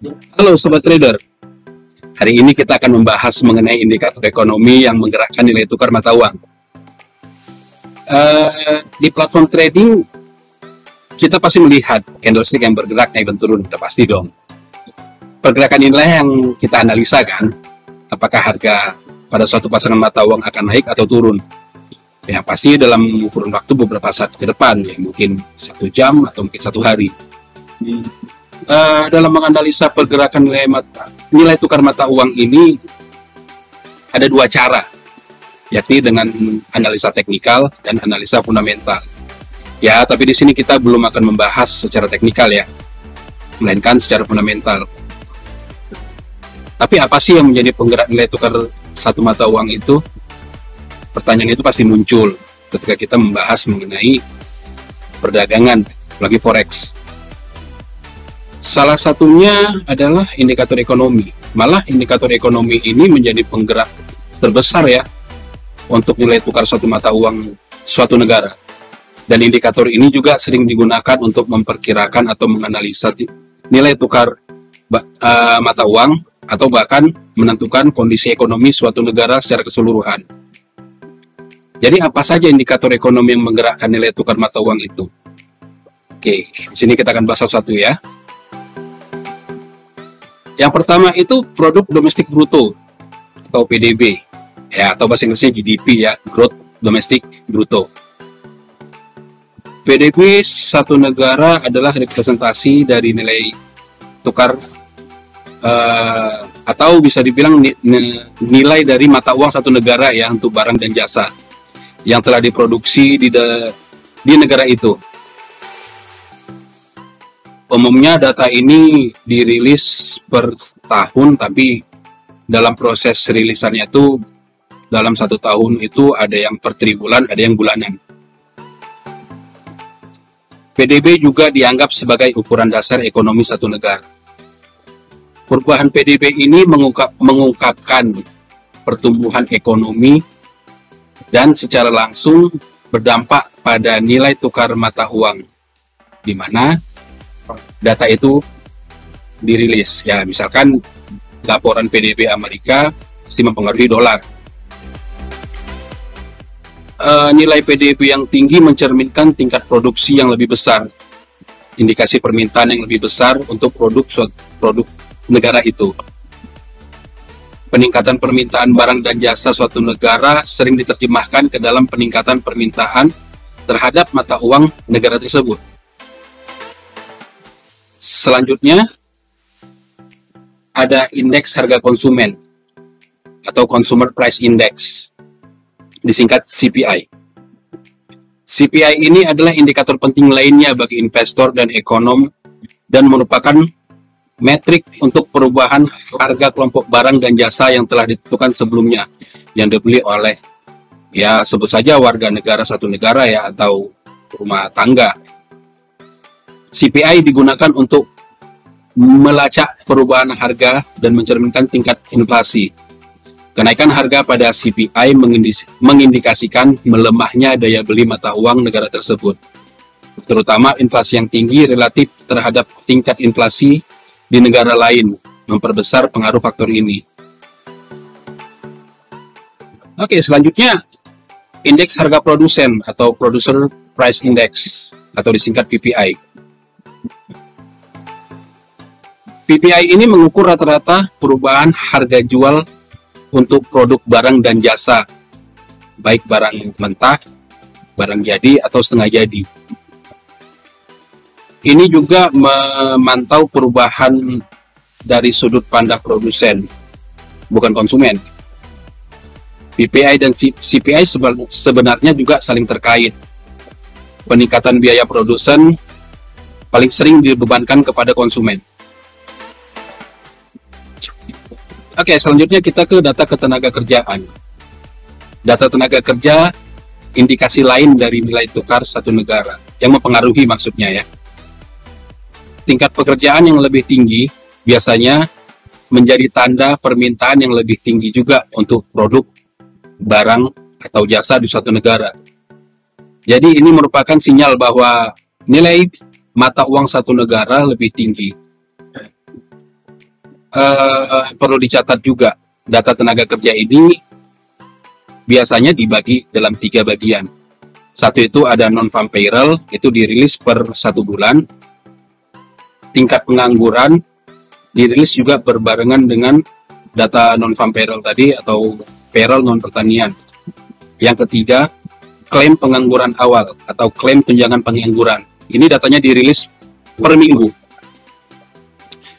Halo Sobat Trader, hari ini kita akan membahas mengenai indikator ekonomi yang menggerakkan nilai tukar mata uang. Uh, di platform trading, kita pasti melihat candlestick yang bergerak naik dan turun, udah pasti dong. Pergerakan inilah yang kita analisa kan, apakah harga pada suatu pasangan mata uang akan naik atau turun. Ya pasti dalam kurun waktu beberapa saat ke depan, ya mungkin satu jam atau mungkin satu hari uh, dalam menganalisa pergerakan nilai mata nilai tukar mata uang ini ada dua cara yakni dengan analisa teknikal dan analisa fundamental. Ya, tapi di sini kita belum akan membahas secara teknikal ya, melainkan secara fundamental. Tapi apa sih yang menjadi penggerak nilai tukar satu mata uang itu? Pertanyaan itu pasti muncul ketika kita membahas mengenai perdagangan, lagi forex. Salah satunya adalah indikator ekonomi. Malah indikator ekonomi ini menjadi penggerak terbesar ya untuk nilai tukar suatu mata uang suatu negara. Dan indikator ini juga sering digunakan untuk memperkirakan atau menganalisa nilai tukar uh, mata uang atau bahkan menentukan kondisi ekonomi suatu negara secara keseluruhan. Jadi apa saja indikator ekonomi yang menggerakkan nilai tukar mata uang itu? Oke, di sini kita akan bahas satu-satu ya. Yang pertama itu produk domestik bruto atau PDB ya atau bahasa Inggrisnya GDP ya, growth domestic bruto. PDB satu negara adalah representasi dari nilai tukar uh, atau bisa dibilang nilai dari mata uang satu negara ya untuk barang dan jasa yang telah diproduksi di di negara itu. Umumnya data ini dirilis per tahun, tapi dalam proses rilisannya itu dalam satu tahun itu ada yang per tribulan, ada yang bulanan. PDB juga dianggap sebagai ukuran dasar ekonomi satu negara. Perubahan PDB ini mengungkap, mengungkapkan pertumbuhan ekonomi dan secara langsung berdampak pada nilai tukar mata uang, di mana data itu dirilis. Ya, misalkan laporan PDB Amerika pasti mempengaruhi dolar. Uh, nilai PDB yang tinggi mencerminkan tingkat produksi yang lebih besar, indikasi permintaan yang lebih besar untuk produk produk negara itu. Peningkatan permintaan barang dan jasa suatu negara sering diterjemahkan ke dalam peningkatan permintaan terhadap mata uang negara tersebut. Selanjutnya ada indeks harga konsumen atau Consumer Price Index, disingkat CPI. CPI ini adalah indikator penting lainnya bagi investor dan ekonom dan merupakan metrik untuk perubahan harga kelompok barang dan jasa yang telah ditentukan sebelumnya yang dibeli oleh ya sebut saja warga negara satu negara ya atau rumah tangga CPI digunakan untuk melacak perubahan harga dan mencerminkan tingkat inflasi. Kenaikan harga pada CPI mengindikasikan melemahnya daya beli mata uang negara tersebut, terutama inflasi yang tinggi relatif terhadap tingkat inflasi di negara lain, memperbesar pengaruh faktor ini. Oke, selanjutnya indeks harga produsen atau Producer Price Index atau disingkat PPI. PPI ini mengukur rata-rata perubahan harga jual untuk produk barang dan jasa, baik barang mentah, barang jadi, atau setengah jadi. Ini juga memantau perubahan dari sudut pandang produsen, bukan konsumen. PPI dan CPI sebenarnya juga saling terkait. Peningkatan biaya produsen paling sering dibebankan kepada konsumen. Oke, selanjutnya kita ke data ketenaga kerjaan. Data tenaga kerja indikasi lain dari nilai tukar satu negara yang mempengaruhi maksudnya ya. Tingkat pekerjaan yang lebih tinggi biasanya menjadi tanda permintaan yang lebih tinggi juga untuk produk, barang, atau jasa di suatu negara. Jadi ini merupakan sinyal bahwa nilai mata uang satu negara lebih tinggi. uh, perlu dicatat juga data tenaga kerja ini biasanya dibagi dalam tiga bagian. Satu itu ada non-farm payroll, itu dirilis per satu bulan. Tingkat pengangguran dirilis juga berbarengan dengan data non-farm payroll tadi atau payroll non pertanian. Yang ketiga, klaim pengangguran awal atau klaim tunjangan pengangguran. Ini datanya dirilis per minggu.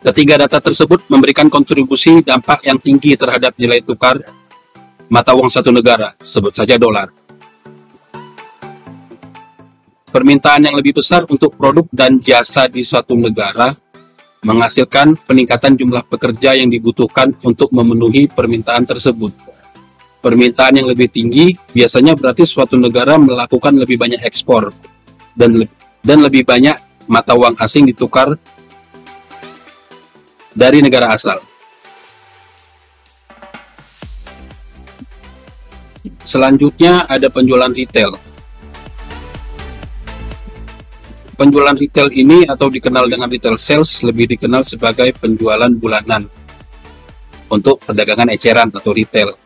Ketiga data tersebut memberikan kontribusi dampak yang tinggi terhadap nilai tukar mata uang satu negara, sebut saja dolar. Permintaan yang lebih besar untuk produk dan jasa di suatu negara menghasilkan peningkatan jumlah pekerja yang dibutuhkan untuk memenuhi permintaan tersebut. Permintaan yang lebih tinggi biasanya berarti suatu negara melakukan lebih banyak ekspor dan dan lebih banyak mata uang asing ditukar dari negara asal. Selanjutnya ada penjualan retail. Penjualan retail ini atau dikenal dengan retail sales lebih dikenal sebagai penjualan bulanan untuk perdagangan eceran atau retail.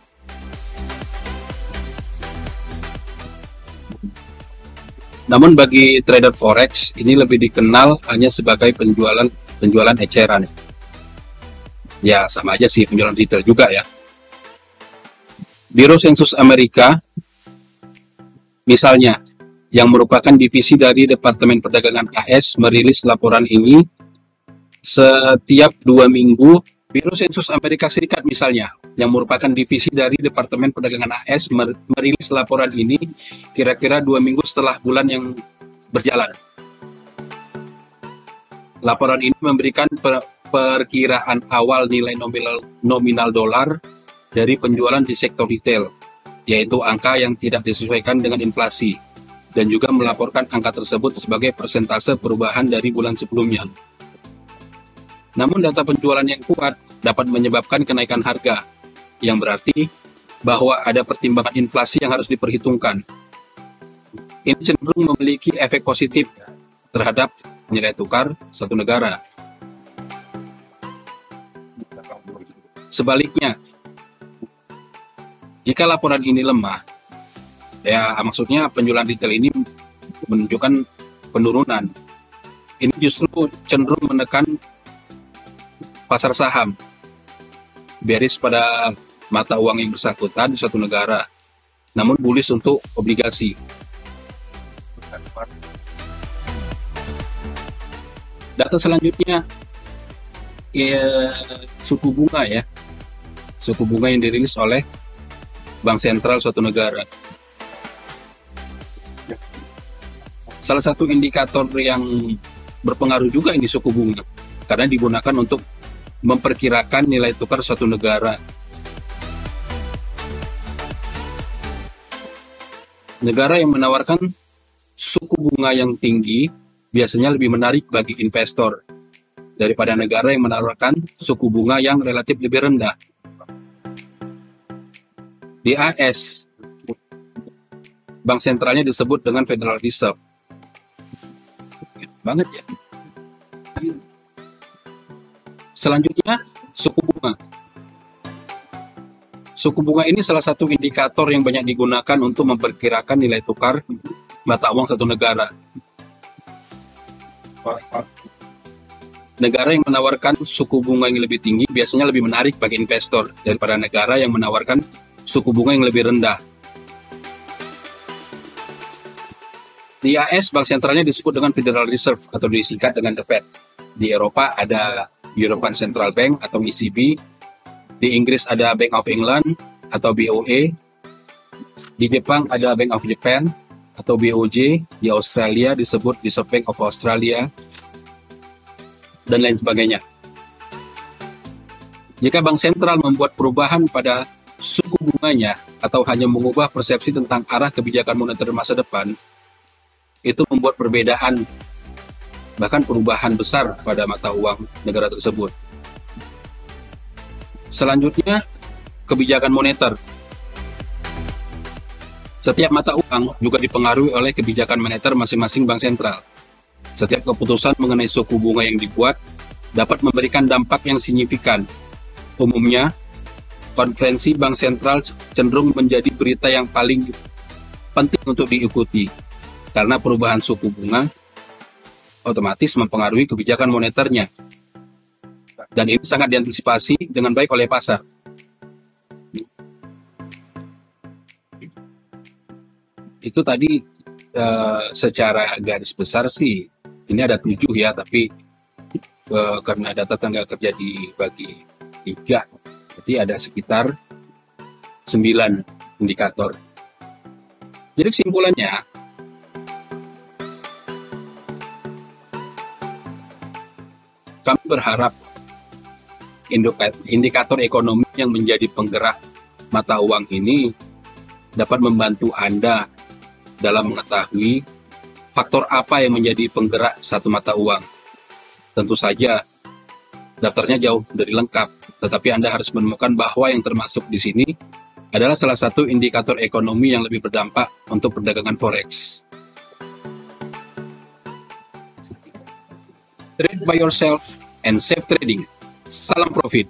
Namun bagi trader forex ini lebih dikenal hanya sebagai penjualan penjualan eceran ya sama aja sih penjualan retail juga ya. Biro Sensus Amerika, misalnya, yang merupakan divisi dari Departemen Perdagangan AS merilis laporan ini setiap dua minggu. Biro Sensus Amerika Serikat misalnya, yang merupakan divisi dari Departemen Perdagangan AS merilis laporan ini kira-kira dua minggu setelah bulan yang berjalan. Laporan ini memberikan perkiraan awal nilai nominal nominal dolar dari penjualan di sektor retail, yaitu angka yang tidak disesuaikan dengan inflasi, dan juga melaporkan angka tersebut sebagai persentase perubahan dari bulan sebelumnya. Namun data penjualan yang kuat dapat menyebabkan kenaikan harga, yang berarti bahwa ada pertimbangan inflasi yang harus diperhitungkan. Ini cenderung memiliki efek positif terhadap nilai tukar satu negara Sebaliknya, jika laporan ini lemah, ya maksudnya penjualan retail ini menunjukkan penurunan. Ini justru cenderung menekan pasar saham, beris pada mata uang yang bersangkutan di suatu negara, namun bullish untuk obligasi. Data selanjutnya, ya, suku bunga ya suku bunga yang dirilis oleh bank sentral suatu negara. Salah satu indikator yang berpengaruh juga ini suku bunga karena digunakan untuk memperkirakan nilai tukar suatu negara. Negara yang menawarkan suku bunga yang tinggi biasanya lebih menarik bagi investor daripada negara yang menawarkan suku bunga yang relatif lebih rendah. Di AS, bank sentralnya disebut dengan Federal Reserve. Banget ya. Selanjutnya, suku bunga. Suku bunga ini salah satu indikator yang banyak digunakan untuk memperkirakan nilai tukar mata uang satu negara. Negara yang menawarkan suku bunga yang lebih tinggi biasanya lebih menarik bagi investor daripada negara yang menawarkan suku bunga yang lebih rendah. Di AS, bank sentralnya disebut dengan Federal Reserve atau disingkat dengan The Fed. Di Eropa ada European Central Bank atau ECB. Di Inggris ada Bank of England atau BOE. Di Jepang ada Bank of Japan atau BOJ. Di Australia disebut Reserve Bank of Australia dan lain sebagainya. Jika bank sentral membuat perubahan pada suku bunganya atau hanya mengubah persepsi tentang arah kebijakan moneter masa depan itu membuat perbedaan bahkan perubahan besar pada mata uang negara tersebut. Selanjutnya, kebijakan moneter. Setiap mata uang juga dipengaruhi oleh kebijakan moneter masing-masing bank sentral. Setiap keputusan mengenai suku bunga yang dibuat dapat memberikan dampak yang signifikan. Umumnya, konferensi bank sentral cenderung menjadi berita yang paling penting untuk diikuti karena perubahan suku bunga otomatis mempengaruhi kebijakan moneternya. Dan ini sangat diantisipasi dengan baik oleh pasar. Itu tadi uh, secara garis besar sih, ini ada tujuh ya, tapi uh, karena data tenaga kerja dibagi tiga, jadi ada sekitar sembilan indikator. Jadi kesimpulannya, kami berharap indikator ekonomi yang menjadi penggerak mata uang ini dapat membantu Anda dalam mengetahui faktor apa yang menjadi penggerak satu mata uang. Tentu saja daftarnya jauh dari lengkap, tetapi Anda harus menemukan bahwa yang termasuk di sini adalah salah satu indikator ekonomi yang lebih berdampak untuk perdagangan forex. Trade by yourself and safe trading. Salam profit.